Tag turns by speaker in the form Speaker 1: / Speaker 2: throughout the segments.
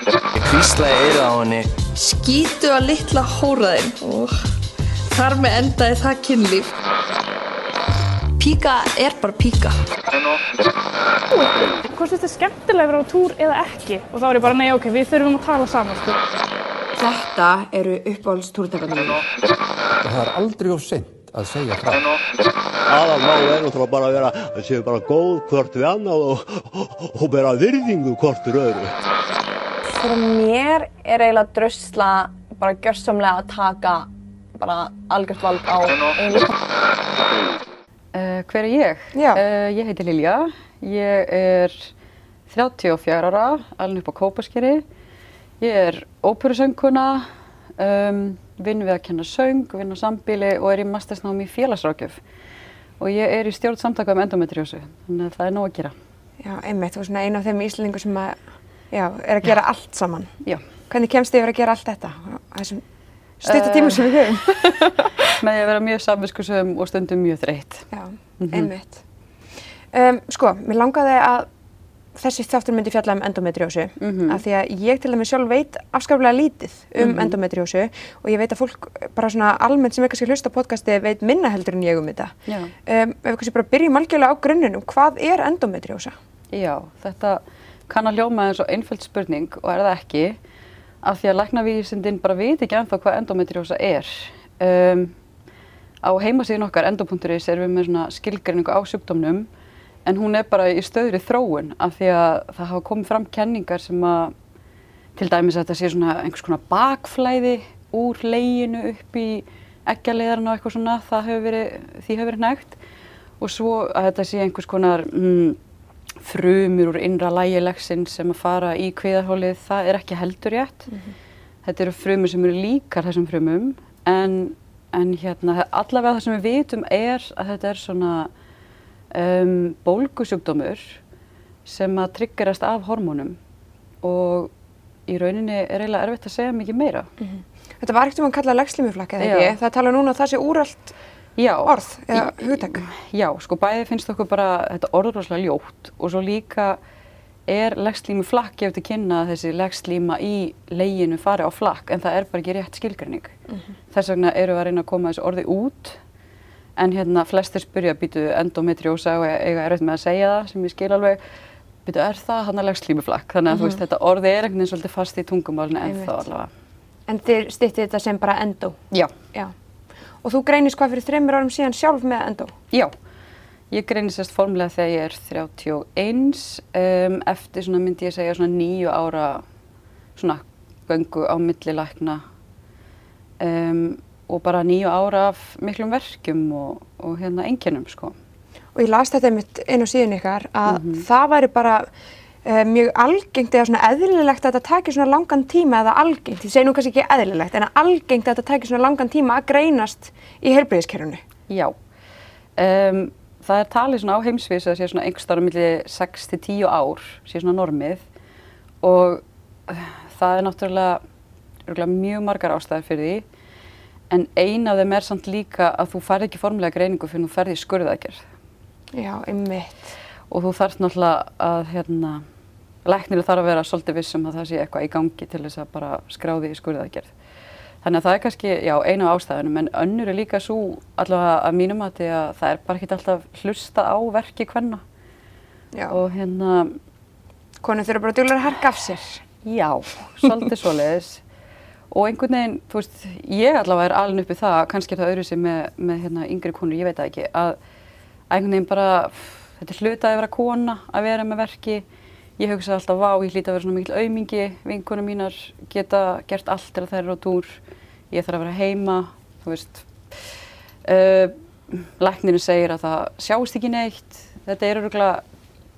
Speaker 1: Ég kvíslaði eira á henni.
Speaker 2: Skítu að litla hóraðinn og þar með endaði það kynlíf. Píka er bara píka.
Speaker 3: Hvort finnst þið skemmtilega að vera á túr eða ekki? Og þá er ég bara, nei, ok, við þurfum að tala saman, sko.
Speaker 4: Þetta eru uppáhaldstúrtakarnir.
Speaker 5: Það er aldrei of sent að segja frá.
Speaker 6: aðalmál er náttúrulega bara að vera að séu bara góð hvort við annað og, og, og bara virðingu hvort við öðru.
Speaker 7: Fyrir mér er eiginlega drusla bara gjörsamlega að taka bara algjört vald á einu.
Speaker 8: Uh, hver er ég? Uh, ég heiti Lilja, ég er 34 ára, alveg upp á Kópaskeri. Ég er óperusöngkuna, um, vinn við að kenna söng, vinn á sambíli og er í mastersnámi í félagsrákjöf. Og ég er í stjórn samtaka um endometriósu, þannig að það er nóg að gera.
Speaker 4: Já, einmitt, þú er svona einu af þeim íslendingur sem að, já, er að gera allt saman.
Speaker 8: Já.
Speaker 4: Hvernig kemst þið yfir að gera allt þetta? Þessum stuttu
Speaker 8: Eh,
Speaker 4: tímum sem við höfum.
Speaker 8: Með því að vera mjög samviskusum og stundum mjög þreytt.
Speaker 4: Já, einmitt. Um, sko, mér langaði að þessi þáttur myndi fjalla um endometriósu af því að ég til dæmis sjálf veit afskaplega lítið um endometriósu og ég veit að fólk bara svona almennt sem er kannski að hlusta á podcasti veit minna heldur en ég um þetta.
Speaker 8: Já.
Speaker 4: Um, ef við kannski bara byrjum algjörlega á grunnunum, hvað er endometriósa?
Speaker 8: Já, þetta kann að hljóma eins og einföld spurning og er það ekki af því að læknavísindin bara veit ekki ennþá hvað endometriósa er. Um, á heimasíðin okkar endo.is erum við með svona skilgreiningu á sjúkdómnum en hún er bara í stöðri þróun af því að það hafa komið fram kenningar sem að til dæmis að þetta sé svona einhvers konar bakflæði úr leginu upp í eggjaleiðarna og eitthvað svona, það hefur verið, því hefur verið nægt og svo að þetta sé einhvers konar mm, frumur úr innra lægilegsin sem að fara í kviðarhólið, það er ekki heldur rétt. Þetta eru frumur sem eru líkar þessum frumum en, en hérna, allavega það sem við vitum er að þetta er svona um, bólgusjúkdómur sem að triggerast af hormónum og í rauninni er eiginlega erfitt að segja mikið meira.
Speaker 4: Þetta var ekkert um að kalla legslímuflakk eða ekki? Það tala núna að það sé úralt
Speaker 8: Já,
Speaker 4: orð eða hugtak.
Speaker 8: Já, sko bæði finnst okkur bara þetta orður rosalega ljótt og svo líka er leggslímu flakk gefið til kynna þessi leggslíma í leginu fari á flakk en það er bara ekki rétt skilgrinning. Þess vegna eru við að reyna að koma þessu orði út en hérna flestir spyrja býtu endometriósa og eiga erfitt með að segja það sem ég skil alveg býtu er það hann að leggslímu flakk þannig að þú veist þetta orði er einhvern veginn svolítið fast í tungumálinu en þá allavega.
Speaker 4: En þið styttið þetta sem bara endo.
Speaker 8: Já,
Speaker 4: Já. Og þú greinist hvað fyrir þreymur árum síðan sjálf með endo?
Speaker 8: Já, ég greinir sérst formulega þegar ég er 31 um, eftir svona myndi ég segja svona nýju ára svona göngu á milli lækna um, og bara nýju ára af miklum verkjum og, og hérna einkennum sko.
Speaker 4: Og ég las þetta einmitt inn á síðan ykkar að það væri bara mjög algengt eða svona eðlilegt að þetta taki svona langan tíma eða algengt, ég segi nú kannski ekki eðlilegt, en algengt að þetta taki svona langan tíma að greinast í heilbreyðiskerfunu.
Speaker 8: Já, um, það er talið svona á heimsvís að sé svona einhvers staðar á milli 6 til 10 ár sé svona normið. Og uh, það er náttúrulega mjög margar ástæðar fyrir því. En ein af þeim er samt líka að þú færð ekki formulega greiningu fyrir þú ferð í skurðaðgerð.
Speaker 4: Já, einmitt.
Speaker 8: Og þú þarft náttúrulega að hérna, læknir þarf að vera svolítið vissum að það sé eitthvað í gangi til þess að bara skráði í skurðaðgerð. Þannig að það er kannski, já, einu af ástæðunum, en önnur er líka svo allavega að mínum að það er bara ekki alltaf hlusta á verki hvenna
Speaker 4: Já.
Speaker 8: og hérna,
Speaker 4: Konur þurfa bara djúlar að harka af sér.
Speaker 8: já, svolítið svoleiðis og einhvern veginn, þú veist, ég allavega er alveg uppið það, kannski er það öðru sem með, með hérna, yngri konur, ég veit það ekki, að einhvern veginn bara, þetta er hluta að vera kona, að vera með verki. Ég hugsa alltaf, vá, ég hlýta að vera svona mikil aumingi, vinkonum mínar geta gert allt til að þær eru á túr, ég þarf að vera heima, þú veist. Uh, Læknirinn segir að það sjáist ekki neitt, þetta er öruglega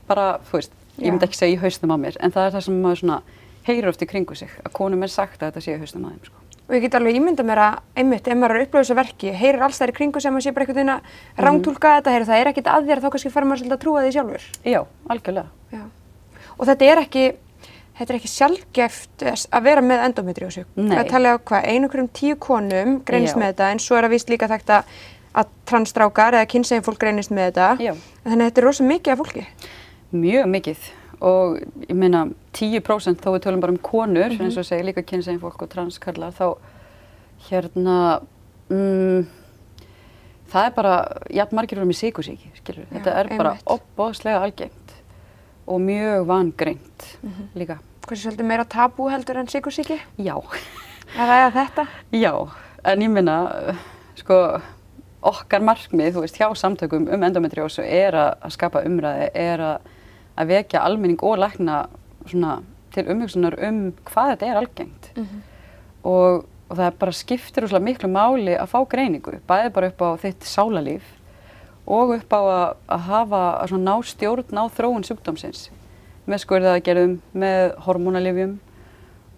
Speaker 8: bara, þú veist, ég myndi ekki segja í hausnum á mér, en það er það sem maður svona heyrir oft í kringu sig, að konum er sagt að þetta sé í hausnum á þeim, sko.
Speaker 4: Og ég get alveg ímynda mér að einmitt, ef maður er að upplöfa þessu verki, heyrir alls þær í kringu sem maður sé bara einhvern veginn að rántúlka þetta, heyrir það er ekkert að þér, þá kannski fara maður svolítið að trúa því sjálfur.
Speaker 8: Já, algjörlega.
Speaker 4: Já. Og þetta er ekki, þetta er ekki sjálfgeft að vera með endometriósu.
Speaker 8: Nei.
Speaker 4: Það tala á hvað, einu hverjum tíu konum greinist
Speaker 8: Já.
Speaker 4: með þetta, en svo er að víst líka þekkt að, að transstrákar eða kynsegin fólk greinist með þetta.
Speaker 8: Já.
Speaker 4: Þannig að þetta er rosa mikið af fólki.
Speaker 8: Mjög mikið og ég meina 10% þó við tölum bara um konur, eins og segja líka kynsegin fólk og transkallar, þá hérna, mm, það er bara, jafn margir erum í síkusíki, skilur
Speaker 4: Já,
Speaker 8: Þetta er bara
Speaker 4: einmitt.
Speaker 8: opbóðslega algengt og mjög vangreint líka.
Speaker 4: Hversu svolítið meira tabú heldur en sikursíki?
Speaker 8: Já.
Speaker 4: Að ræða þetta?
Speaker 8: Já, en ég minna, sko, okkar markmið, þú veist, hjá samtökum um endometriósu er að skapa umræði, er að, að vekja almenning og lækna svona til umhugsunar um hvað þetta er algengt. og, og það bara skiptir úrslega miklu máli að fá greiningu, bæði bara upp á þitt sálarlíf og upp á að, að hafa, að svona ná stjórn á þróun sjúkdómsins með skurðaðgerðum, með hormónalifjum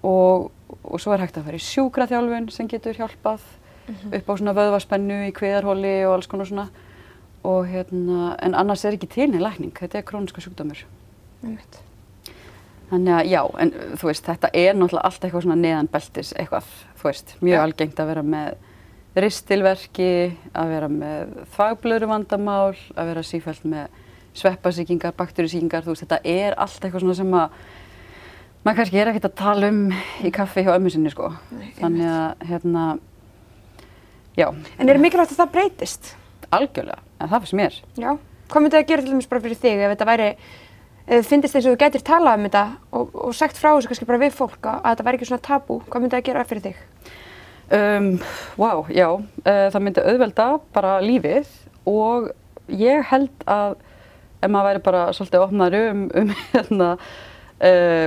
Speaker 8: og, og svo er hægt að fara í sjúkraþjálfun sem getur hjálpað upp á svona vöðvaspennu í kviðarhóli og alls konar svona og hérna, en annars er ekki til neina lækning, þetta er króniska sjúkdómur.
Speaker 4: Einmitt.
Speaker 8: Þannig að já, en þú veist, þetta er náttúrulega allt eitthvað svona neðan beltis eitthvað, þú veist, mjög algengt að vera með ristilverki, að vera með þvagblöru vandamál, að vera sífælt með sveppasíkingar, bakterísíkingar, þú veist, þetta er allt eitthvað svona sem að maður kannski er ekkert að tala um í kaffi hjá ömmu sinni, sko. Þannig að, hérna, já,
Speaker 4: En er mikilvægt að það breytist?
Speaker 8: algjörlega, en það finnst mér.
Speaker 4: Já. Hvað myndi það gera til dæmis bara fyrir þig ef þetta væri, ef þið finnist þess að þú gætir talað um þetta og, og sagt frá þessu kannski bara við fólk að, að þetta væri ekki svona tabú, hvað myndi það gera fyrir þig?
Speaker 8: Um, wow, já, uh, það myndi auðvelda bara lífið og ég held að ef maður væri bara svolítið opnar um, um hérna, uh,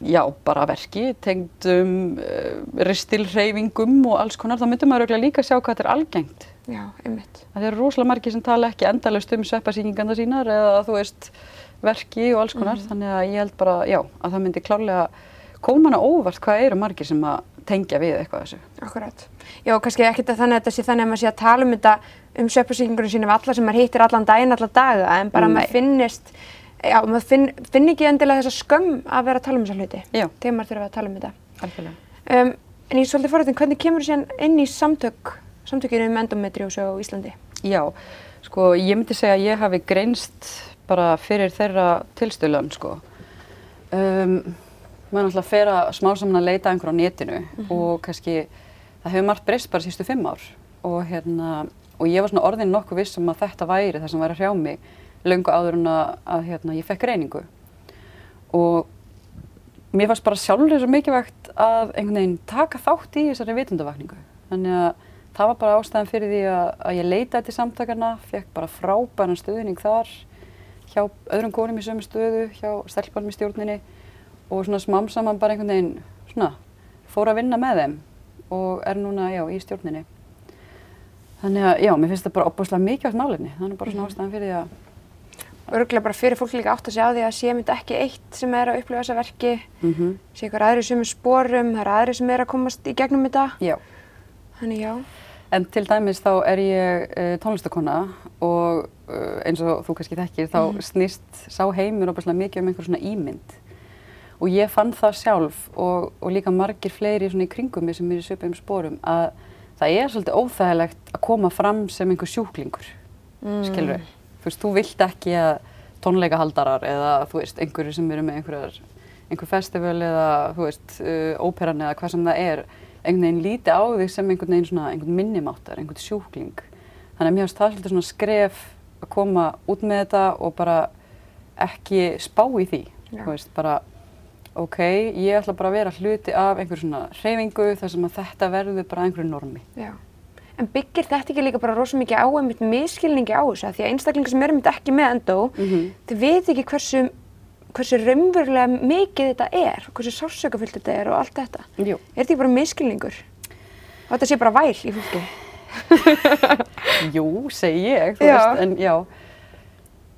Speaker 8: já, bara verki, tengdum uh, ristilreyfingum og alls konar, þá myndi maður auðvitað líka sjá hvað þetta er algengt.
Speaker 4: Já, einmitt.
Speaker 8: Það eru rosalega margir sem tala ekki endalaust um sveppasýkinganda sínar eða þú veist verki og alls konar, þannig að ég held bara, já, að það myndi klárlega koma hana óvart hvað eru margir sem að tengja við eitthvað þessu.
Speaker 4: Akkurat. Já, kannski ekkert að þannig að þetta sé þannig að maður sé að tala um þetta um sveppasýkingunum sínum alla sem maður hittir allan daginn, alla daga, en bara að maður finnist, já, maður finn, finn ekki endilega þessa skömm að vera að tala um þessa hluti.
Speaker 8: Já.
Speaker 4: Þegar maður þurfa að tala um þetta.
Speaker 8: Algjörlega.
Speaker 4: Um, en ég er svolítið forrættin, hvernig kemur þú síðan inn í samtök, samtökinu um endometriósu á Íslandi?
Speaker 8: Já, sko ég myndi segja að ég hafi greinst bara fyrir þeirra tilstöðlun sko. Um, maður náttúrulega fer að smá saman að leita einhver á netinu og kannski það hefur margt breyst bara sístu fimm ár og hérna og ég var svona orðin nokkuð viss um að þetta væri það sem væri að hrjá mig löngu áður en að, hérna, ég fekk reyningu og mér fannst bara sjálfur svo mikilvægt að einhvern veginn taka þátt í þessari vitundavakningu. Þannig að það var bara ástæðan fyrir því að, að ég leitaði til samtakarna, fekk bara frábæran stuðning þar hjá öðrum konum í sömu stöðu, hjá stelpanum í stjórninni og svona smám saman bara einhvern veginn svona fór að vinna með þeim og er núna já í stjórninni. Þannig að já, mér finnst þetta bara opbúslega mikilvægt málefni, þannig bara svona ástæðan fyrir því að
Speaker 4: Örgulega bara fyrir fólk líka átt að segja á því að sé myndi ekki eitt sem er að upplifa þessa verki,
Speaker 8: mm
Speaker 4: sé ykkur aðri sem er sporum, það eru aðri sem er að komast í gegnum þetta.
Speaker 8: já.
Speaker 4: Þannig já.
Speaker 8: En til dæmis þá er ég uh, tónlistakona og uh, eins og þú kannski þekkir þá snýst sá heimur opaslega mikið um einhver svona ímynd og ég fann það sjálf og, og líka margir fleiri svona í kringum mig sem er í svipum sporum að það er svolítið óþægilegt að koma fram sem einhver sjúklingur, mm. skilur við. Þú veist, þú vilt ekki að tónleikahaldarar eða þú veist, einhverju sem eru með einhver festival eða þú veist, uh, óperan eða hvað sem það er, einhvern veginn líti á þig sem einhvern veginn svona, einhvern minnimáttar, einhvern sjúkling. Þannig að mér finnst það svolítið svona skref að koma út með þetta og bara ekki spá í því, þú veist, bara ok, ég ætla bara að vera hluti af einhver svona hreyfingu þar sem að þetta verður bara einhverju normi.
Speaker 4: Já. En byggir þetta ekki líka bara rosa mikið á einmitt miskilningi á þessu? Því að einstaklingar sem eru einmitt ekki með endó, þau veit ekki hversu, hversu raunverulega mikið þetta er, hversu sársökafullt þetta er og allt þetta.
Speaker 8: Jú.
Speaker 4: Er þetta ekki bara miskilningur? Og þetta sé bara væl í fólki?
Speaker 8: Jú, segi ég, þú
Speaker 4: Já.
Speaker 8: veist, en já,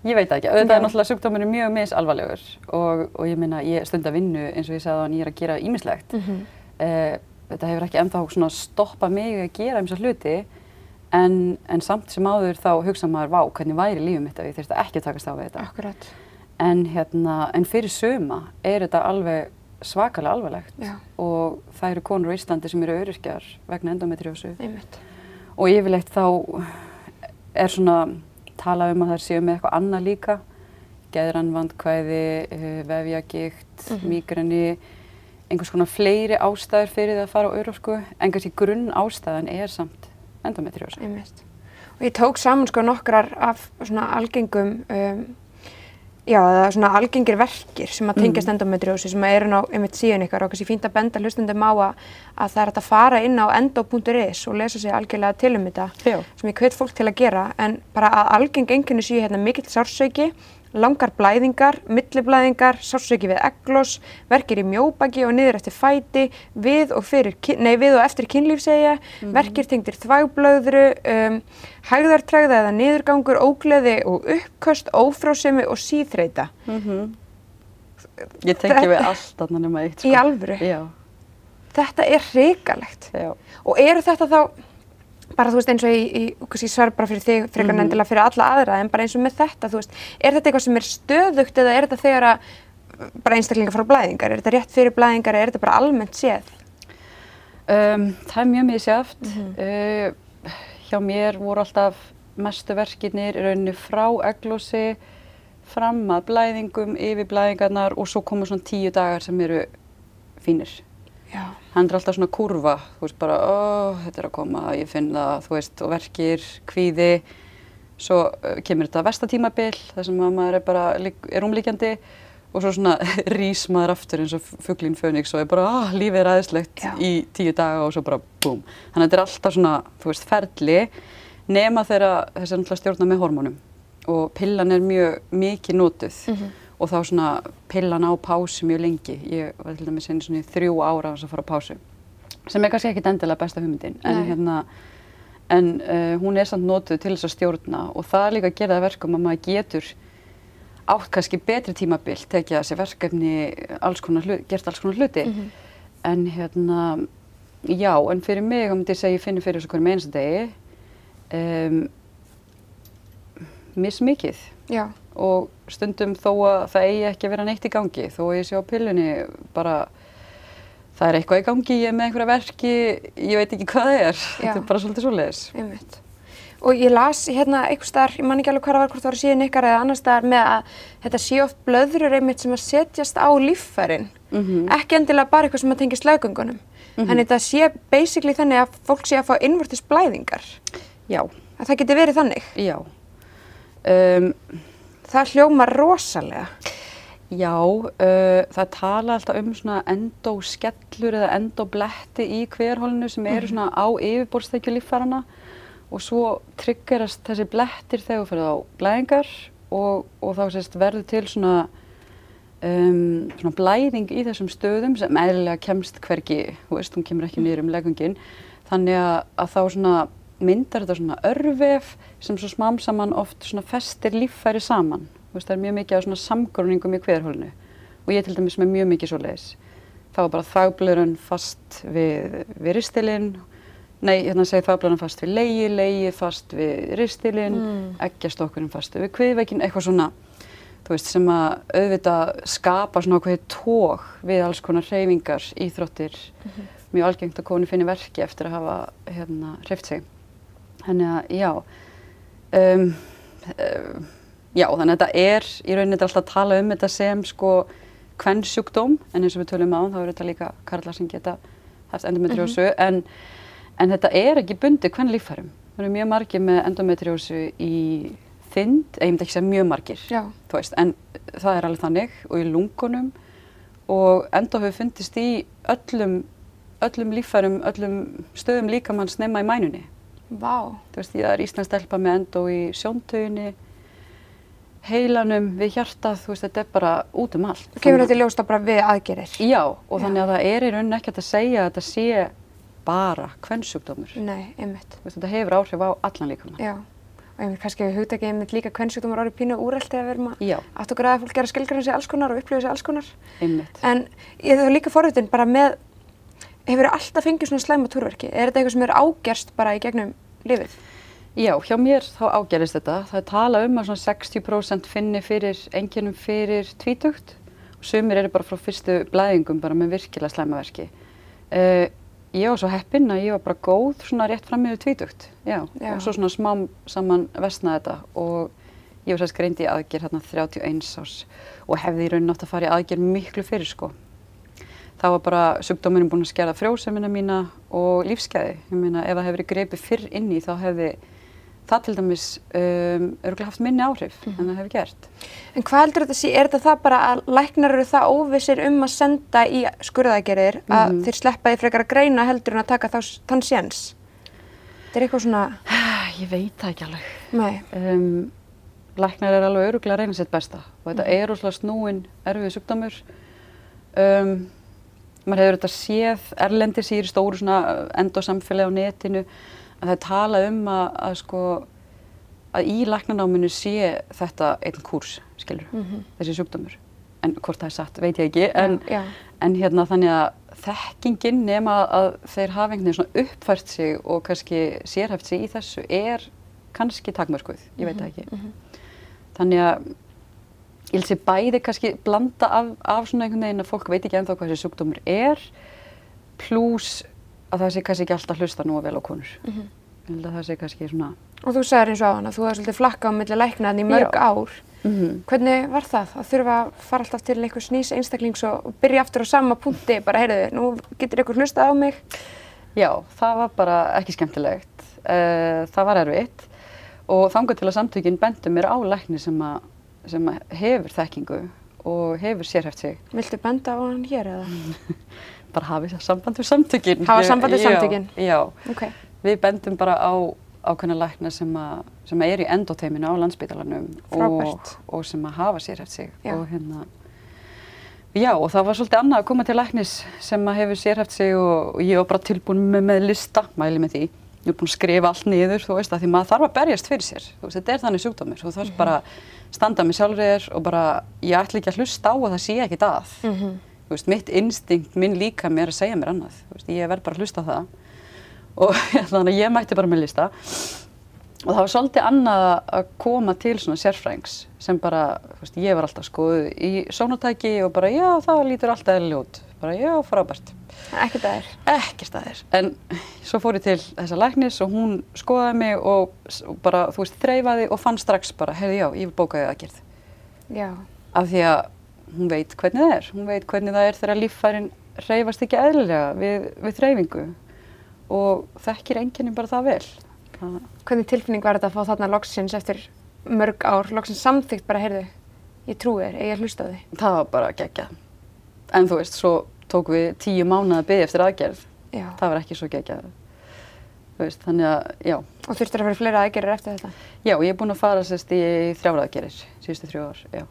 Speaker 8: ég veit ekki.
Speaker 4: Já.
Speaker 8: er náttúrulega sjúkdómurinn mjög misalvarlegur og, og ég meina, ég stund að vinnu eins og ég sagði að ég er að gera ímislegt.
Speaker 4: Mhm.
Speaker 8: eh, þetta hefur ekki ennþá svona stoppað mig að gera eins og hluti, en, en samt sem áður þá hugsa maður, vá, hvernig væri mitt ef ég þurfti ekki að takast á við þetta.
Speaker 4: Akkurat.
Speaker 8: En, hérna, en fyrir suma er þetta alveg svakalega alvarlegt.
Speaker 4: Já.
Speaker 8: og það eru konur á Íslandi sem eru öryrkjar vegna endometriósu og yfirleitt þá er svona talað um að þær séu með eitthvað annað líka. Geðrann vandkvæði, uh, vefjagikt, mígreni, einhvers konar fleiri ástæður fyrir það að fara á örorku, en kannski grunn ástæðan er samt endometriósa.
Speaker 4: Og ég tók saman sko nokkrar af svona algengum, um, já, það er svona algengir verkir sem að tengjast endometriósi sem eru ná einmitt síðan ykkar og kannski fínt að benda hlustundum á að, að það er að fara inn á endo.is og lesa sér algjörlega til um þetta
Speaker 8: Já.
Speaker 4: sem ég hvet fólk til að gera en bara að algeng enginni séu hérna mikill sársauki, langar blæðingar, milliblæðingar, sársauki við eglos, verkir í mjóbaki og niður eftir fæti, við og, fyrir, nei, við og eftir kynlífsegja, verkir tengdir þvægblöðru, um, hægðartrægða eða niðurgangur, ógleði og uppköst, ófrásemi og síþreita.
Speaker 8: Ég tengi við allt þarna nema eitt. sko.
Speaker 4: Í alvöru?
Speaker 8: Já,
Speaker 4: Þetta er hrikalegt.
Speaker 8: já.
Speaker 4: Og eru þetta þá, bara þú veist eins og í, í svar bara fyrir þig, frekar mm endilega fyrir alla aðra, en bara eins og með þetta, þú veist, er þetta eitthvað sem er stöðugt eða er þetta þegar að bara einstaklingar frá blæðingar, er þetta rétt fyrir blæðingar eða er þetta bara almennt séð?
Speaker 8: Um, það er mjög misjáft. uh, hjá mér voru alltaf mestu verkirnir í rauninni frá eglósi, fram að blæðingum, yfir blæðingarnar og svo koma svona tíu dagar sem eru fínir. Hann er alltaf svona kurva, þú veist bara, ó, þetta er að koma, ég finn það, þú veist, og verkir, kvíði. Svo uh, kemur þetta vestatímabil, þar sem að maður er bara, er umlíkjandi og svo svona rís maður aftur eins og fuglín Fönix og er bara, ah, lífið er aðeinslegt í tíu daga og svo bara, búm. Þannig að þetta er alltaf svona, þú veist, ferli nema þegar þessi er náttúrulega stjórna með hormónum og pillan er mjög mikið notuð og þá svona pillan á pásu mjög lengi. Ég var til dæmis einu svona í þrjú ára á þess að fara á pásu sem er kannski ekkit endilega besta hugmyndin. En hérna en uh, hún er samt notuð til þess að stjórna og það er líka að gera það að verkum að maður getur átt kannski betri tímabil tekið að sér verkefni alls hluti, gert alls konar hluti. En hérna já, en fyrir mig, myndi ég segja ég finni fyrir þessu hverjum einasta degi um, mismikið og stundum þó að það eigi ekki að vera neitt í gangi þó að ég sé á pillunni bara það er eitthvað í gangi, ég er með einhverja verki ég veit ekki hvað það er þetta er bara svolítið svoleiðis.
Speaker 4: Og ég las hérna einhver staðar, ég man ekki alveg hvað það var, hvort það var síðan ykkar eða annar staðar með að þetta sé oft blöðrur einmitt sem að setjast á líffærin. Ekki endilega bara eitthvað sem að tengja slagöngunum. En þetta sé basically þannig að fólk sé að fá innvortis blæðingar.
Speaker 8: já,
Speaker 4: Að það geti verið þannig.
Speaker 8: já um,
Speaker 4: Það hljómar rosalega.
Speaker 8: Já, uh, það tala alltaf um svona endóskellur eða endóbletti í hverhólinu sem eru svona á yfirborðstækju líffærana og svo triggerast þessi blettir þegar þú fyrir á blæðingar og, og þá sést verður til svona, um, svona blæðing í þessum stöðum sem eðlilega kemst hvergi, þú veist, hún kemur ekki niður um legungin, þannig að, að þá svona myndar þetta svona örvef sem svo smám saman oft svona festir líffæri saman. Veist, það er mjög mikið af svona samgruningum í hverhólinu og ég til dæmis með mjög mikið svo leiðis. Það var bara þagblöðurinn fast við, við ristilinn, nei, hérna segi þagblöðurinn fast við leiði, leiði fast við ristilinn, mm. eggjastokkurinn fast við kviðveikin, eitthvað svona, þú veist, sem að auðvitað skapa svona okkur tók við alls konar hreyfingar, íþróttir, mjög algengt að konu finni verki eftir að hafa hérna hreift sig. Þannig að, já, um, um, já, þannig að þetta er, í rauninni þetta er alltaf að tala um þetta sem sko kvennsjúkdóm, en eins og við tölum á, þá er þetta líka karlar sem geta haft endometriósu, en, en þetta er ekki bundið hvern líffærum. Það eru mjög margir með endometriósu í þynd, eða ég myndi ekki segja mjög margir,
Speaker 4: Já.
Speaker 8: þú veist, en það er alveg þannig og í lungunum. Og enda hefur fundist í öllum, öllum líffærum, öllum stöðum líkamanns nema í mænunni.
Speaker 4: Vá.
Speaker 8: Þú veist, það er Íslands stelpa með endó í sjóntöginni, heilanum, við hjartað, þú veist, þetta er bara út um allt.
Speaker 4: Kemur þetta í ljós þá bara við aðgerir?
Speaker 8: Já, og þannig að það er í rauninni ekkert að segja að þetta sé bara kvennsjúkdómur.
Speaker 4: Nei, einmitt.
Speaker 8: Þú veist, þetta hefur áhrif á allan líkamann.
Speaker 4: Já. Og einmitt kannski við hugtakið einmitt líka kvennsjúkdómar orðið pínu erum að
Speaker 8: Já,
Speaker 4: átt okkur að fólk gera skilgræn sig alls konar og upplifa sig alls konar.
Speaker 8: einmitt.
Speaker 4: En ég þau líka forvitin bara með, hefur alltaf fengið svona slæma túrverki? Er þetta eitthvað sem er ágerst bara í gegnum lifið?
Speaker 8: Já, hjá mér þá ágerist þetta. Það er tala um að svona 60% finni fyrir enginum fyrir tvítugt og sumir eru bara frá fyrstu blæðingum bara með virkilega slæmaverki. Uh, ég var svo heppinn að ég var bara góð svona rétt fram yfir tvítugt. Já,
Speaker 4: Já.
Speaker 8: og svo svona smám saman vestnaði þetta og Ég var sérst greind í aðgerð hérna 31 árs og hefði í raunin átt að fara í aðgerð miklu fyrir sko. Það var bara sjúkdómurinn búin að skerða frjósemina mína og lífskeiði. Ég meina ef það hefði verið greipið fyrr inn í þá hefði það til dæmis um, örgulega haft minni áhrif en það hefði gert.
Speaker 4: En hvað heldur þetta sé, er þetta það bara að læknar eru það óvissir um að senda í skurðaðgerir að
Speaker 8: Mhm.
Speaker 4: þeir sleppa því frekar að greina heldur en að taka þá, þann séns? Þetta er eitthvað svona,
Speaker 8: Ég veit það ekki alveg.
Speaker 4: nei,
Speaker 8: um, læknar er alveg öruglega að reyna sitt besta og þetta
Speaker 4: Mhm.
Speaker 8: er úrslega snúin erfið sjúkdómur um, maður hefur þetta séð erlendir síður stóru svona endosamfélagi á netinu að það er talað um að, að sko að í læknanáminu sé þetta einn kúrs, skilur, þessi sjúkdómur. En hvort það er satt veit ég ekki en,
Speaker 4: já,
Speaker 8: en hérna þannig að þekkingin nema að þeir hafa einhvern veginn svona uppfært sig og kannski sérhæft sig í þessu er kannski takmörkuð, ég veit það ekki. Þannig að ég vil sé bæði kannski blanda af, af svona einhvern veginn að fólk veit ekki ennþá hvað þessi sjúkdómur er pluss að það sé kannski ekki alltaf hlusta nú vel á konur. Ég held að það sé kannski svona...
Speaker 4: og þú sagðir eins og á hana, þú hefði svolítið flakka á milli læknaðan í mörg
Speaker 8: Já.
Speaker 4: ár. Hvernig var það að þurfa að fara alltaf til einhvers nýs einstaklings og, byrja aftur á sama punkti, bara heyrðu, nú getur ykkur hlustað á mig?
Speaker 8: Já, það var bara ekki skemmtilegt. Uh, það var erfitt og þangað til að samtökin bendu mér á lækni sem, að, sem að hefur þekkingu og hefur sérhæft sig.
Speaker 4: Viltu benda á hann hér eða?
Speaker 8: Bara hafið samband við samtökin.
Speaker 4: Hafa samband við
Speaker 8: já,
Speaker 4: samtökin?
Speaker 8: Já,
Speaker 4: Ok,
Speaker 8: við bendum bara á ákveðna lækna sem, að, sem að er í endoteiminu á landsbítalanum og, og sem að hafa sérhæft sig.
Speaker 4: Já.
Speaker 8: Og hérna, Já, og það var svolítið annað að koma til læknis sem að hefur sérhæft sig og, og ég var bara tilbúin með, með lista, mæli með því. Ég er búin að skrifa allt niður, þú veist, að því maður þarf að berjast fyrir sér. Þú veist, þetta er þannig sjúkdómur. Þú þarf bara að standa með sjálfur og bara, ég ætla ekki að hlusta á að það sé ekkit að. Þú veist, mitt instinkt, minn líka mér að segja mér annað. Þú veist, ég verð bara að hlusta á það. Og þannig að ég mætti bara með lista. Og það var svolítið annað að koma til svona sérfrængs sem bara, þú veist, ég var alltaf skoðuð í sónutæki og bara, já, það lítur alltaf út. Bara, já, frábært.
Speaker 4: Ekki það er.
Speaker 8: Ekki staðir. En svo fór ég til þessa læknis og hún skoðaði mig og, og bara, þú veist, þreifaði og fann strax bara, heyrðu, já, ég vil bóka þig aðgerð.
Speaker 4: Já,
Speaker 8: Af því að hún veit hvernig það er. Hún veit hvernig það er þegar líffærin hreyfast ekki eðlilega við, við þreyfingu og þekkir enginni bara það vel. Það,
Speaker 4: hvernig tilfinning var þetta að fá þarna loksins eftir mörg ár, loksins samþygt bara, heyrðu, ég trúi þér, ég hlusta þig.
Speaker 8: það var bara geggjað. En þú veist, svo tók við tíu mánuða að byggja eftir aðgerð.
Speaker 4: Já.
Speaker 8: Það var ekki svo geggjað. Þannig að, já.
Speaker 4: Og þurftur að vera fleira aðgerir eftir þetta.
Speaker 8: Já, ég er búin að fara sérst í þrjára aðgerðir, síðustu þrjú ár, já.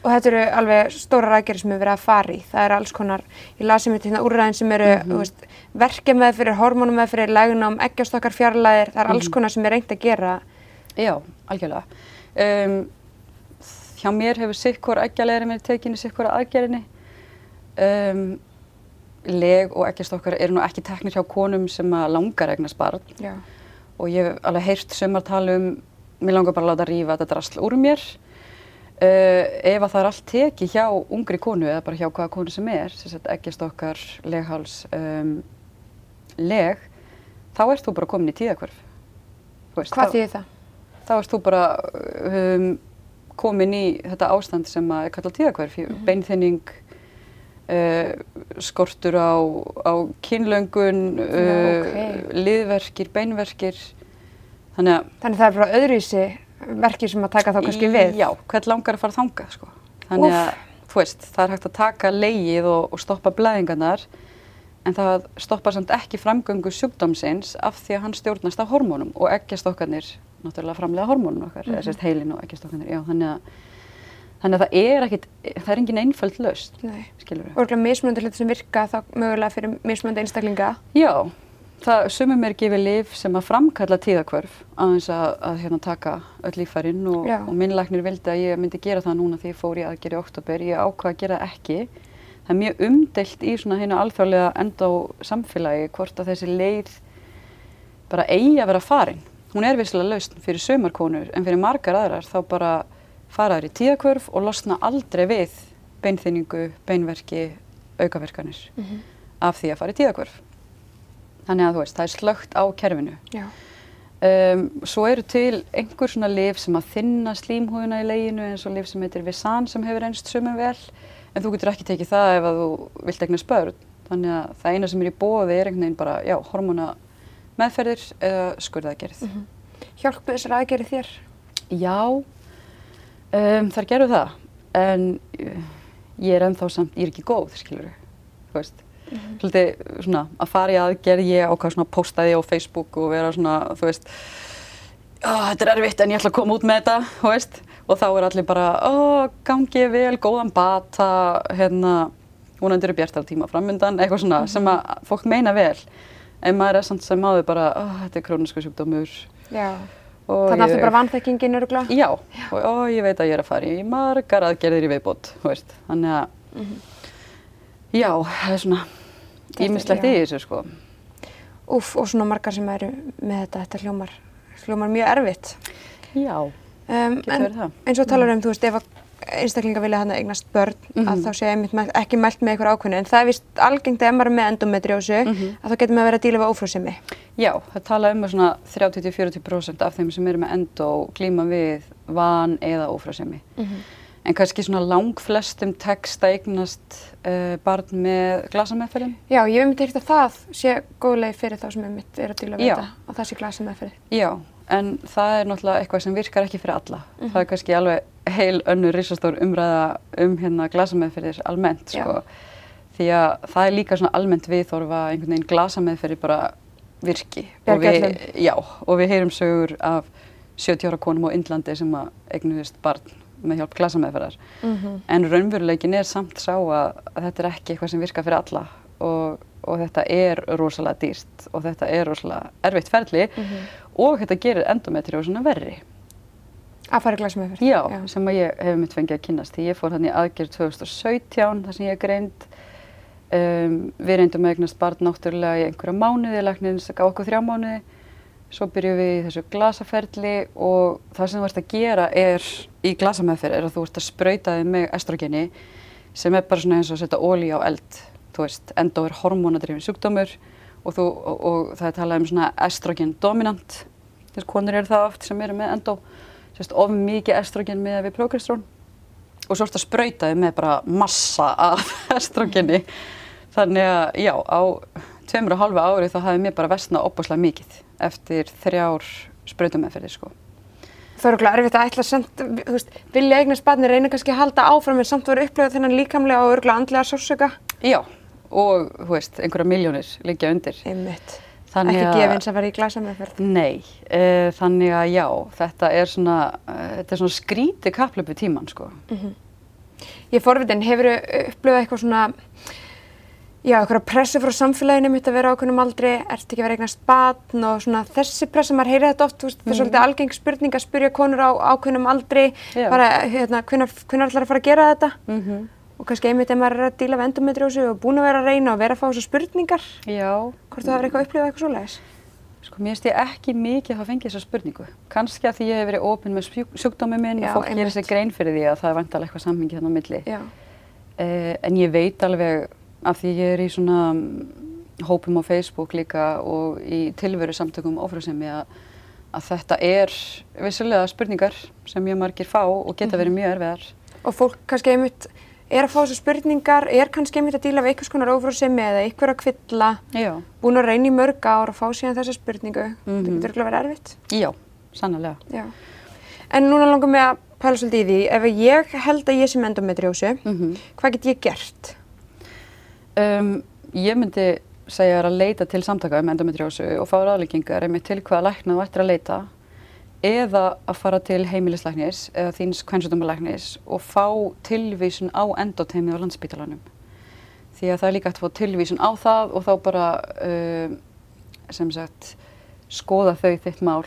Speaker 4: Og þetta eru alveg stórar aðgerir sem við verið að fara í. Það er alls konar, ég lasi mér til hérna úrræðin sem eru, mm -hmm. verkið með fyrir, hormónum með fyrir, lægnám, ekkjastokkar fjarlæðir, það er alls konar sem er reynd að gera.
Speaker 8: Já, algjörlega. Um, hjá mér hefur sikkur aðgerðinni. Um, leg og eggjastokkar eru nú ekki teknir hjá konum sem að langar eignast barn
Speaker 4: Já.
Speaker 8: og ég hef alveg heyrt sumar tala um, mér langar bara að láta rífa þetta drasl úr mér. Uh, ef að það er allt tekið hjá ungri konu eða bara hjá hvaða konu sem er, sem sagt eggjastokkar, legháls, um, leg, þá ert þú bara komin í tíðakvörf. Veist,
Speaker 4: Hvað þýðir það?
Speaker 8: þá erst þú bara um, komin í þetta ástand sem að er kallað tíðakverf, mm beinþinning, uh, skortur á, á kynlöngun, uh,
Speaker 4: ok.
Speaker 8: liðverkir, beinverkir, þannig að
Speaker 4: Þannig það er bara öðruvísi verkið sem að taka þá kannski við.
Speaker 8: Já, hvern langar að fara þangað sko. Þannig að, þú veist, það er hægt að taka leið og, og stoppa blæðingarnar en það stoppar samt ekki framgöngu sjúkdómsins af því að hann stjórnast af hormónum og eggjastokkarnir, náttúrulega framlega hormónum okkar, mm -hmm. eða sérst heilin og eggjastokkarnir, já, þannig að Þannig að það er ekkit, það er engin einföld laust,
Speaker 4: Nei.
Speaker 8: skilur við.
Speaker 4: Og örgulega mismunandi hluti sem virka þá mögulega fyrir mismunandi einstaklinga.
Speaker 8: Já, það sumum er gefið lif sem að framkalla tíðakvörf aðeins að, að hérna, taka öll lífærin og, og minnlæknir vildi að ég myndi gera það núna því ég fór í aðgerð í oktober. Ég ákvað að gera ekki. Það er mjög umdelt í svona hérna alþjóðlega enda samfélagi hvort að þessi leið bara eigi að vera farin. Hún er vissilega lausn fyrir sömarkonur en fyrir margar aðrar þá bara fara þær í tíðakvörf og losna aldrei við beinþynningu, beinverki, aukaverkanir af því að fara í tíðakvörf. Þannig að þú veist, það er slögt á kerfinu. Um, svo eru til einhver svona lif sem að þinna slímhúðuna í leginu eins og lif sem heitir Visan sem hefur einst sumum vel en þú getur ekki tekið það ef að þú vilt eignast börn þannig að það eina sem er í bóði er einhvern veginn bara, já, hormona meðferðir eða skurðaðgerð.
Speaker 4: Hjálpu þessar aðgerið þér?
Speaker 8: Já, um, þar gerðu það en uh, ég er ennþá samt, ég er ekki góð, skilur þú veist. Svolítið svona að fara í aðgerð, ég ákvað svona að posta því á Facebook og vera svona, þú veist, "Á, þetta er erfitt en ég ætla að koma út með þetta, þú veist. Og þá er allir bara, ó, gangi vel, góðan bata, hérna, vonandi eru bjartar tíma framundan, eitthvað svona sem að fólk meina vel. En maður er samt sem áður bara, ó, þetta er króniska sjúkdómur.
Speaker 4: Já. Þannig að það bara vanþekkingin örugla?
Speaker 8: Já, og, og ég veit að ég er að fara í margar aðgerðir í veist, þannig að, já, það er svona ímislegt í
Speaker 4: já.
Speaker 8: þessu, sko.
Speaker 4: Úf, og svona margar sem eru með þetta, þetta hljómar, hljómar mjög erfitt.
Speaker 8: Já,
Speaker 4: Um,
Speaker 8: Getur
Speaker 4: en
Speaker 8: verið það.
Speaker 4: eins og talar um, þú veist, ef að einstaklingar vilja hann eignast börn, að
Speaker 8: Mhm.
Speaker 4: þá sé einmitt mælt- ekki mælt með eitthvað ákveðinu, en það er vist algengt að ef maður er með endometriósu,
Speaker 8: Mhm.
Speaker 4: að þá getur maður verið að díla við ófrúsemi.
Speaker 8: já, það tala um að svona 30-40% af þeim sem eru með endo glíma við van eða ófrásemi. En kannski svona langflestum tekst að eignast uh, barn með glasameðferðin.
Speaker 4: Já, ég hef myndið að það sé góð leið fyrir þá sem einmitt er að díla við
Speaker 8: Já.
Speaker 4: þetta, að það sé glasa meðferð.
Speaker 8: Já, en það er náttúrulega eitthvað sem virkar ekki fyrir alla. Það er kannski alveg heil önnur risastór umræða um hérna glasameðferðir almennt, sko. Því að það er líka svona almennt viðþorfa einhvern veginn glasameðferðir bara virki. Og við, já, og við heyrum sögur af 70 ára konum á Indlandi sem að eignuðist barn með hjálp glasameðferðar. En raunveruleikin er samt sá að, að þetta er ekki eitthvað sem virkar fyrir alla og, og þetta er rosalega dýrt og þetta er rosalega erfitt ferli og þetta gerir endometriósuna verri.
Speaker 4: Að fara í glasa meðferð.
Speaker 8: Já, sem að ég hef mitt fengið að kynast. Því ég fór þannig aðgerð 2017 þar sem ég greind. Um, við reyndum að eignast barn náttúrulega í einhverja mánuði, læknirinn gaf okkur þrjá mánuði. Svo byrjum við í þessu glasaferli og það sem þú ert að gera er í glasameðferð er að þú ert að sprauta þig með estrogeni sem er bara svona eins og að setja ólí á eld. Þú veist, endo er hormónadrifin sjúkdómur og, þú, og, og það er talað um svona estrogen dominant. Þess konur eru það oft sem eru með endo, sérst of mikið estrogen með við prógestrón og svo ertu að sprauta þig með bara massa af estrogeni. Þannig að já, á tveimur og halva ári þá hafði mér bara vestnað opaslega mikið eftir þrjár sprautummeðferðir sko.
Speaker 4: Það er okkur erfitt að ætla samt, þú veist, vilja eignast barni reyna kannski að halda áfram en samt vera upplegað þennan líkamlega og örgulega andlega sársöka.
Speaker 8: Já, og þú veist, einhverja miljónir liggja undir.
Speaker 4: Einmitt.
Speaker 8: Þannig
Speaker 4: Ekki gefins að fara í glasa meðferð.
Speaker 8: Nei, uh, þannig að já, þetta er svona, uh, þetta er svona skríti kaplöp við tíman sko.
Speaker 4: Ég er forvitin, hefur upplöfað eitthvað svona, já, eitthvað pressu frá samfélaginu mitt að vera ákveðnum aldri, ertu ekki að vera eignast batn og svona þessi pressa, maður heyrið þetta oft, veist, það er svolítið algeng spurning að spyrja konur á ákveðnum aldri, bara, hérna, hvenær ætlar að fara að gera þetta?
Speaker 8: Mm
Speaker 4: Og kannski einmitt ef maður er að díla við endometriósu og búin að vera að reyna og vera að fá þessu spurningar,
Speaker 8: Já,
Speaker 4: hvort þú hefur eitthvað upplifað eitthvað svoleiðis?
Speaker 8: sko mér finnst ég ekki mikið að hafa fengið þessa spurningu. Kannski að því ég hef verið opinn með sjúk- sjúkdómi minn
Speaker 4: Já,
Speaker 8: og fólk gerir sér grein fyrir því að það er vantalega eitthvað samhengi þannig á milli. Uh, en ég veit alveg af því ég er í svona mm, hópum á Facebook líka og í tilveru samtökum ófrásemi að, að þetta er vissulega spurningar sem mjög margir fá og geta verið mjög erfiðar.
Speaker 4: Og fólk kannski einmitt er að fá þessu spurningar, er kannski einmitt að díla við einhvers konar ófrúsemi eða einhver að kvilla,
Speaker 8: Já,
Speaker 4: búin að reyna í mörg ár og fá síðan þessa spurningu.
Speaker 8: Mhm.
Speaker 4: Það getur örugglega verið erfitt.
Speaker 8: já, sannlega.
Speaker 4: Já. En núna langar mig að pæla svolítið í því, ef ég held að ég með endometriósu,
Speaker 8: Mm
Speaker 4: hvað get ég gert?
Speaker 8: um, ég myndi segja að leita til samtaka um endometriósu og fá ráðleggingar einmitt til hvaða lækna þú ættir að leita eða að fara til heimilislæknis eða þíns kvennsjóttumalæknis og fá tilvísun á endoteimið á landsbítalanum. Því að það er líka hægt að fá tilvísun á það og þá bara um, sem sagt skoða þau þitt mál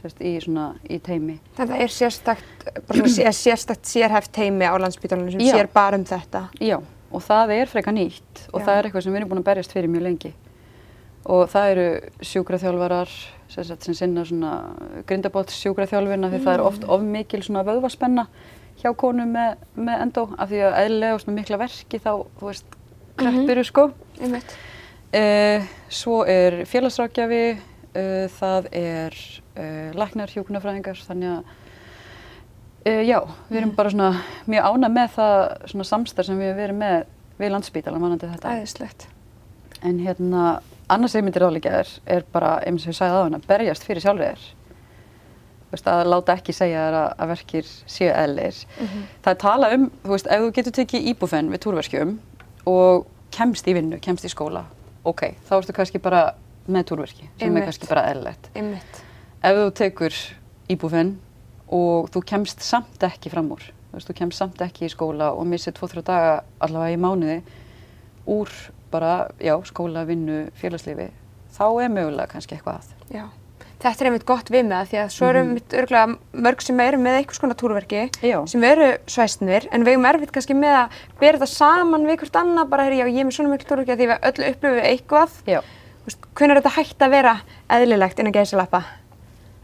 Speaker 8: sérst, í, svona, í teimi.
Speaker 4: Þetta er sérstakt, bara svona sé- sérstakt sérhæft teimi á landsbítalunum sem
Speaker 8: Já.
Speaker 4: sér bara um þetta.
Speaker 8: Já, og það er frekar nýtt og
Speaker 4: Já.
Speaker 8: það er eitthvað sem við erum búin að berjast fyrir mjög lengi. Og það eru sjúkraþjálfarar sem, sagt, sem sinna svona grindabóts sjúkraþjálfina því það er oft of mikil svona vöðvaspenna hjá konum með, með endó af því að eðlilega og svona mikla verki þá, þú veist, kreppir sko.
Speaker 4: Einmitt.
Speaker 8: Uh, svo er félagsrákjafi uh, það er uh, læknar, hjúkunarfræðingar, þannig að uh, já, við erum bara svona mjög ána með það svona samstarf sem við erum verið með við landsbítalan vanandi þetta.
Speaker 4: Æðislegt.
Speaker 8: En hérna, annars sem ég myndir ráðleika er, er bara, eins og ég sagði á hana, berjast fyrir sjálfur þér. Þú veist, að láta ekki segja þér að, að verkir séu eðlir. Það er tala um, þú veist, ef þú getur tekið íbúfenn við túrverkjum og kemst í vinnu, kemst í skóla, ok, þá ertu kannski bara með túrverki, sem
Speaker 4: Einmitt.
Speaker 8: er kannski bara.
Speaker 4: Einmitt.
Speaker 8: Ef þú tekur íbúfenn og þú kemst samt ekki fram úr, þú veist, þú kemst samt ekki í skóla og missir tvo-þrjá daga allavega í mánuði úr bara, já, skóla, vinnu, félagslífi, þá er mögulega kannski eitthvað að.
Speaker 4: Já. Þetta er einmitt gott við með það því að svo eru einmitt örgulega mörg sem eru með einhvers konar túrverki
Speaker 8: Já.
Speaker 4: sem eru svæsnir en við erum erfitt kannski með að bera þetta saman við hvort annað bara herri, já ég er með svona mikil túrverki að því við öll upplifum eitthvað
Speaker 8: Já.
Speaker 4: hvernig er þetta hægt að vera eðlilegt innan gæðsilappa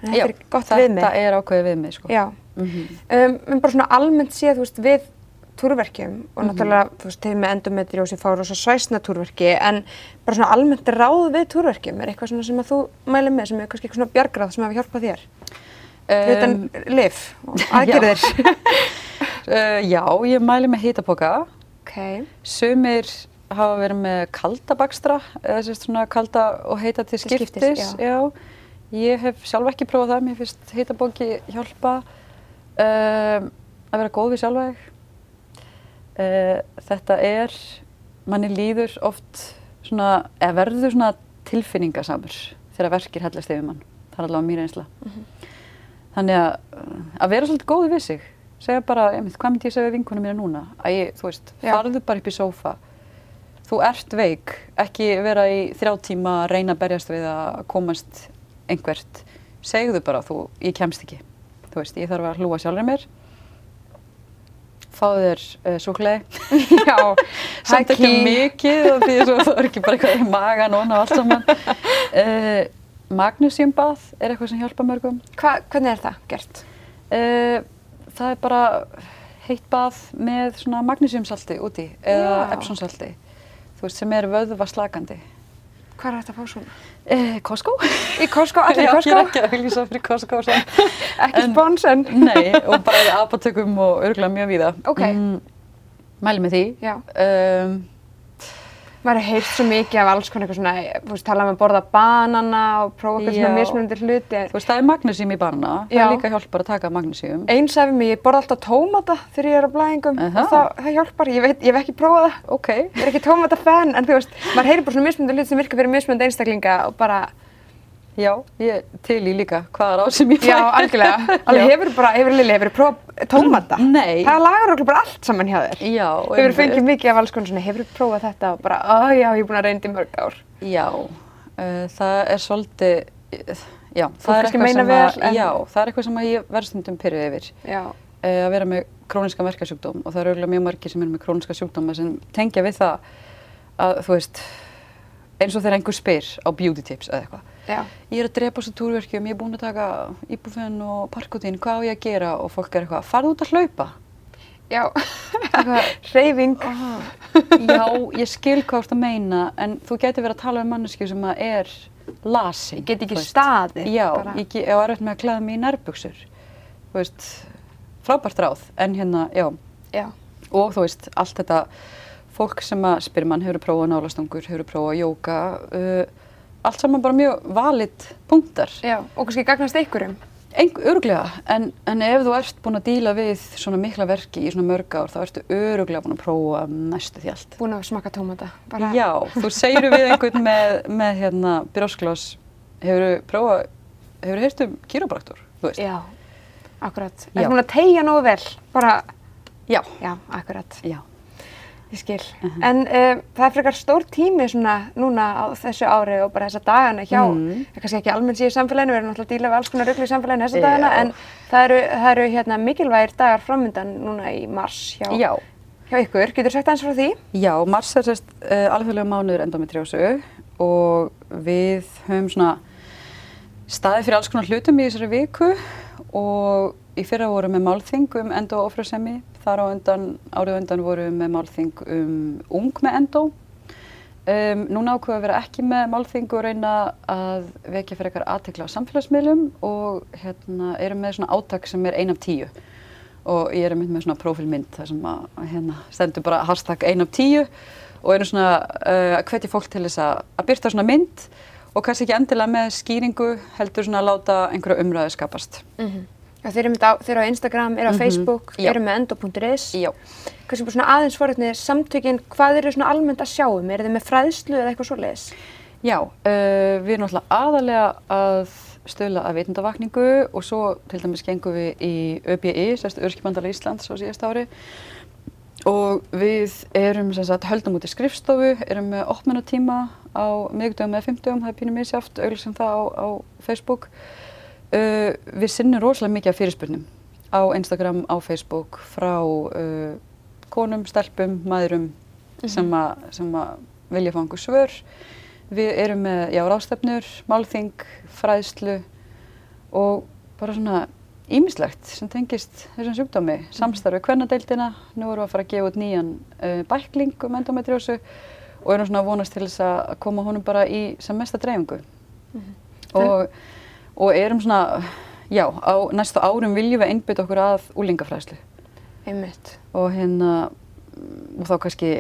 Speaker 4: þetta
Speaker 8: Já,
Speaker 4: er gott við með
Speaker 8: Þetta er ákveðið við mig, sko.
Speaker 4: Já, um, en bara svona almennt séð, þú veist, við túrverkjum og náttúrulega, þú veist, þeim með endometriósi fá rosa svæsna túrverki en bara svona almennt ráð við túrverkjum er eitthvað svona sem að þú mælir með sem er kannski eitthvað svona bjargráð sem hefur hjálpað þér um, utan lif og aðgerðir
Speaker 8: Uh, já, ég mæli með hitapoka.
Speaker 4: Ok,
Speaker 8: Sumir hafa verið með kalda bakstra, eða sérst svona kalda og heita til
Speaker 4: Til
Speaker 8: skiptis.
Speaker 4: skiptis, já.
Speaker 8: Ég hef sjálf ekki prófað það, mér finnst hitapoki hjálpa um, að vera góð við sjálfa þig. Uh, þetta er, manni líður oft svona, eða verður svona tilfinningasamur þegar verkir hellast yfir mann. Það er allavega mín einsla. Þannig að, uh, að vera svolítið góði við sig. Segja bara, einmitt, hvað myndi ég segja við vinkunum mína núna? Ég, þú veist,
Speaker 4: Já.
Speaker 8: farðu bara upp í sófa. Þú ert veik, ekki vera í þrjá tíma að reyna að berjast við að komast einhvert. Segðu bara, þú, ég kemst ekki. Þú veist, ég þarf að hlúa sjálfur mér. Fáðu þér uh, súkulega.
Speaker 4: já,
Speaker 8: Samt ekki mikið, af því svo það er ekki bara eitthvað í magan og allt saman. Uh, Magnesiumbað er eitthvað sem hjálpa mörgum.
Speaker 4: Hva, hvernig er það gert?
Speaker 8: Uh, það er bara heitt bað með svona magnesiumsalti úti eða epsonsalti. Þú veist, sem er vöðva slakandi.
Speaker 4: Hvað er þetta að fá svona?
Speaker 8: Uh, Costco?
Speaker 4: Í Costco, allir í
Speaker 8: Já,
Speaker 4: Costco?
Speaker 8: ég er ekki að auglýsa fyrir Costco. Sem.
Speaker 4: Ekki
Speaker 8: En-
Speaker 4: spons en?
Speaker 8: Nei, og bara í apotekum og örgulega mjög víða.
Speaker 4: Ok.
Speaker 8: mæli með því.
Speaker 4: Já.
Speaker 8: Um,
Speaker 4: Maður heyrt svo mikið af alls konar eitthvað svona, þú veist, tala um að borða banana og prófa eitthvað svona
Speaker 8: Já.
Speaker 4: mismunandi hluti.
Speaker 8: þú veist, það er magnesium í barna. Það er líka hjálpar að taka magnesium.
Speaker 4: Einn sagði mér, ég borða alltaf tómata þegar ég er á blæðingum
Speaker 8: Aha.
Speaker 4: og það, það hjálpar, ég, veit, ég hef ekki prófað það.
Speaker 8: Ok.
Speaker 4: Ég er ekki tómata fan, en þú veist, maður heyrir bara svona mismunandi hluti sem virka fyrir mismunandi einstaklinga og bara,
Speaker 8: Já, ég til í líka hvaða ráð sem ég fæ.
Speaker 4: já, algjörlega. Alveg hefur bara, hefur Lili, hefur prófað tómata?
Speaker 8: Nei.
Speaker 4: Það lagar okkur bara allt saman hjá þér.
Speaker 8: Já.
Speaker 4: Hefur fengið mikið af alls konar svona, hefur prófað þetta og bara, ó já, ég er búin að reynda í mörg ár.
Speaker 8: Já, uh, það er svolítið, já, það er
Speaker 4: vel,
Speaker 8: að,
Speaker 4: en-
Speaker 8: já, það er eitthvað sem að ég verð stundum pyrrið yfir.
Speaker 4: Já,
Speaker 8: uh, að vera með króniska verkasjúkdóm og það eru auðvitað mjög margir sem eru með króniska sjúkdóma sem tengja við það að þú veist eins og þegar einhver spyr á beauty tips eða eitthvað
Speaker 4: já,
Speaker 8: ég er að drepa þessu túrverkjum, ég er búin að taka íbúfen og parkotín, hvað á ég að gera? Og fólk er eitthvað, farðu út að hlaupa.
Speaker 4: Já, hreyfing.
Speaker 8: já, ég skil hvað þú ert að meina en þú getur verið að tala um mannesku sem að er lasin
Speaker 4: get ekki
Speaker 8: þú
Speaker 4: staðið,
Speaker 8: já,
Speaker 4: bara.
Speaker 8: ég var erfitt með að klæða mig í nærbuxur þú veist, frábært ráð en hérna, já.
Speaker 4: Já,
Speaker 8: og þú veist, allt þetta fólk sem að spyr mann hefur prófað nálastangur, hefur prófað jóka uh, allt saman bara mjög valid punktar,
Speaker 4: já, og kannski gagnast einhverjum.
Speaker 8: Eng, öruglega en, en ef þú ert búin að díla við svona mikla verki í svona mörg ár þá ertu öruglega búin að prófa næstu því allt
Speaker 4: Búin að smakka tómata. Bara,
Speaker 8: Já, þú segir við einhvern með, með hérna brjósklós hefur þú prófað, hefur þú heyrt um kýróbraktur, þú veist?
Speaker 4: Já, akkurat.
Speaker 8: Já.
Speaker 4: Er búin að tegja nógu vel? Bara,
Speaker 8: Já,
Speaker 4: já, akkurat.
Speaker 8: já,
Speaker 4: Ég skil. En um, það er frekar stór tími svona núna á þessu ári og bara þessa dagana hjá,
Speaker 8: Mm.
Speaker 4: er kannski ekki almennt síðu samfélaginu, við erum náttúrulega að díla við alls konar ruglu í samfélaginu þessa dagana, en það eru, það eru hérna, mikilvægir dagar framöndan núna í mars hjá,
Speaker 8: já.
Speaker 4: hjá ykkur. Getur sagt aðeins frá því?
Speaker 8: Já, mars er sérst uh, alþjóðlega mánuður endometriósu og við höfum svona staðið fyrir alls konar hlutum í þessari viku og í fyrra vorum við með málþing um endo og ofrasemi. Þar á undan, árið undan vorum við með málþing um ung með endo. Um, núna ákveða að vera ekki með málþing og reyna að vekja fyrir eitthvað aðtekla á samfélagsmiðlum og hérna erum með svona átak sem er ein af tíu og ég er mynd með svona prófílmynd þar sem að hérna stendur bara hashtag ein af tíu og erum svona uh, að hvetja fólk til þess að, að byrta svona mynd og kannski ekki endilega með skýringu heldur svona að láta einhverja umræðu skapast.
Speaker 4: Mm Þeir eru á, þeir á Instagram, eru á
Speaker 8: Mhm,
Speaker 4: Facebook,
Speaker 8: já.
Speaker 4: eru með endo.is.
Speaker 8: Já.
Speaker 4: Hversu bara svona aðeins forutni samtökin, hvað eru svona almennt að sjá um? Eru þið með fræðslu eða eitthvað svoleiðis?
Speaker 8: Já, uh, við erum náttúrulega aðalega að stöðla að veitundavakningu og svo til dæmis gengum við í ÖBI, sérst Örskibandala Íslands á síðast ári og við erum sem sagt höldum út í skrifstofu, erum með opnunatíma á miðugdögum eða fimmtugum, það er pínum misjáft, auglýsum það á, á Facebook. Uh, við sinnum rosalega mikið af fyrirspurnum á Instagram, á Facebook, frá uh, konum, stelpum, maðurum sem, a, sem að vilja fá einhver svör. Við erum með, já, rástefnur, málþing, fræðslu og bara svona ímislegt sem tengist þessum sjúkdómi. Samstarfi kvennadeildina, nú erum við að fara að gefa út nýjan uh, bækling um endometriósu og erum svona að vonast til þess að koma honum bara í sem mesta dreifingu. og, og erum svona, já, á næstu árum viljum við einbytta okkur að úlingafræðslu
Speaker 4: Einmitt.
Speaker 8: og hérna og þá kannski,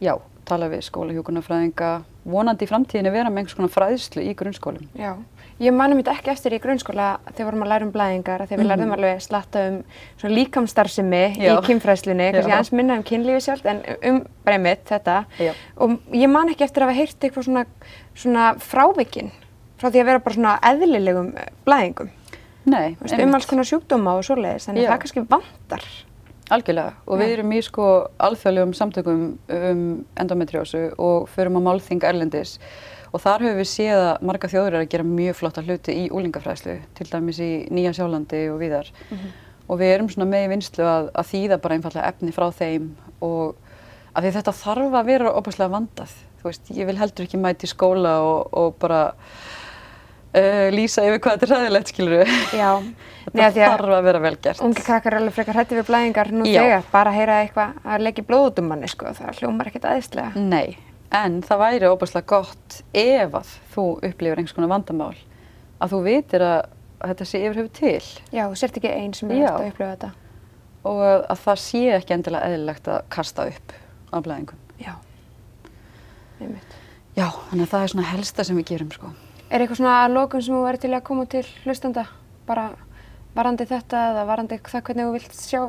Speaker 8: já, tala við skólahjókunarfræðinga vonandi í framtíðinni vera með einhvers konar fræðslu í grunnskólum.
Speaker 4: Já, ég mani mitt ekki eftir í grunnskóla þegar vorum að læra um blæðingar, þegar við
Speaker 8: Mhm.
Speaker 4: lærðum alveg slatta um svona líkamstarfsemi í
Speaker 8: Já.
Speaker 4: kynfræðslunni, kannski aðeins minna um kynlífi sjálft en um bara einmitt þetta.
Speaker 8: Já.
Speaker 4: Og ég man ekki eftir að hafa heyrt eitthvað svona, svona frávikin frá því að vera bara svona eðlilegum eh, blæðingum.
Speaker 8: Nei,
Speaker 4: Þú veist, um alls konar sjúkdóma og svoleiðis, þannig að það kannski vantar.
Speaker 8: Algjörlega og við erum í sko alþjóðlegum samtökum um endometriósu og förum á málþing erlendis og þar höfum við séð að marga þjóður er að gera mjög flotta hluti í úlingafræðslu, til dæmis í Nýja Sjálandi og víðar. Og við erum svona með í vinslu að, að þýða bara einfallega efni frá þeim og að þetta þarf að vera opaslega vandað. Þú veist, ég vil heldur ekki mæti skóla og, og bara uh, lýsa yfir hvað þetta er ræðilegt, skilur við.
Speaker 4: Já,
Speaker 8: Þetta
Speaker 4: Nei,
Speaker 8: þarf að vera vel gert.
Speaker 4: ungi krakkar er alveg frekar hætti við blæðingar nú
Speaker 8: Já.
Speaker 4: þegar, bara að heyra eitthvað að leggja blóð út um manni, sko, það hljómar ekkert aðeinslega.
Speaker 8: Nei, en það væri óbúslega gott ef að þú upplifir einhvers konar vandamál að þú vitir að, þetta sé yfir höfu til
Speaker 4: Já, þú sért ekki einn sem er alltaf að upplifa þetta.
Speaker 8: og að, að það sé ekki endilega eðlilegt að kasta upp á blæðingum.
Speaker 4: Já, einmitt.
Speaker 8: Já, þannig að það er svona helsta sem við gerum sko.
Speaker 4: Er eitthvað svona að lokum sem þú væri til að koma til hlustanda, bara varandi þetta eða varandi það hvernig þú vilt sjá,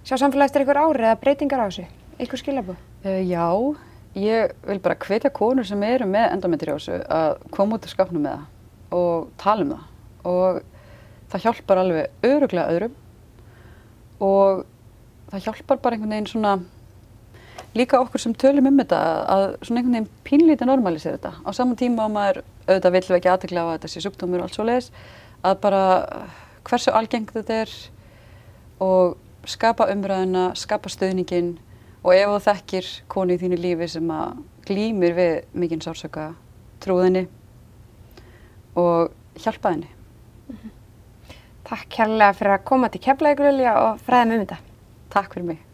Speaker 4: sjá samfélagi eftir einhver ári eða breytingar á þessu? Eitthvað skilabú?
Speaker 8: Uh, já, ég vil bara hvetja konur sem eru með endometriósu að koma út af skapnum með það og tala um það og það hjálpar alveg öruglega öðrum og það hjálpar bara einhvern veginn svona líka okkur sem tölum um þetta að svona einhvern veginn pínlítið normalisera þetta á saman tíma á maður auðvitað vill ekki aðtekla á að þetta sé sjúkdómur og allt svo leiðis að bara hversu algengt þetta er og skapa umræðuna, skapa stöðningin og ef þú þekkir konu í þínu lífi sem að glýmir við mikinn sársöka trúðinni og hjálpa henni.
Speaker 4: Takk kærlega fyrir að koma til Keflavíkur Lilja og fræða mig um þetta.
Speaker 8: Takk fyrir mig.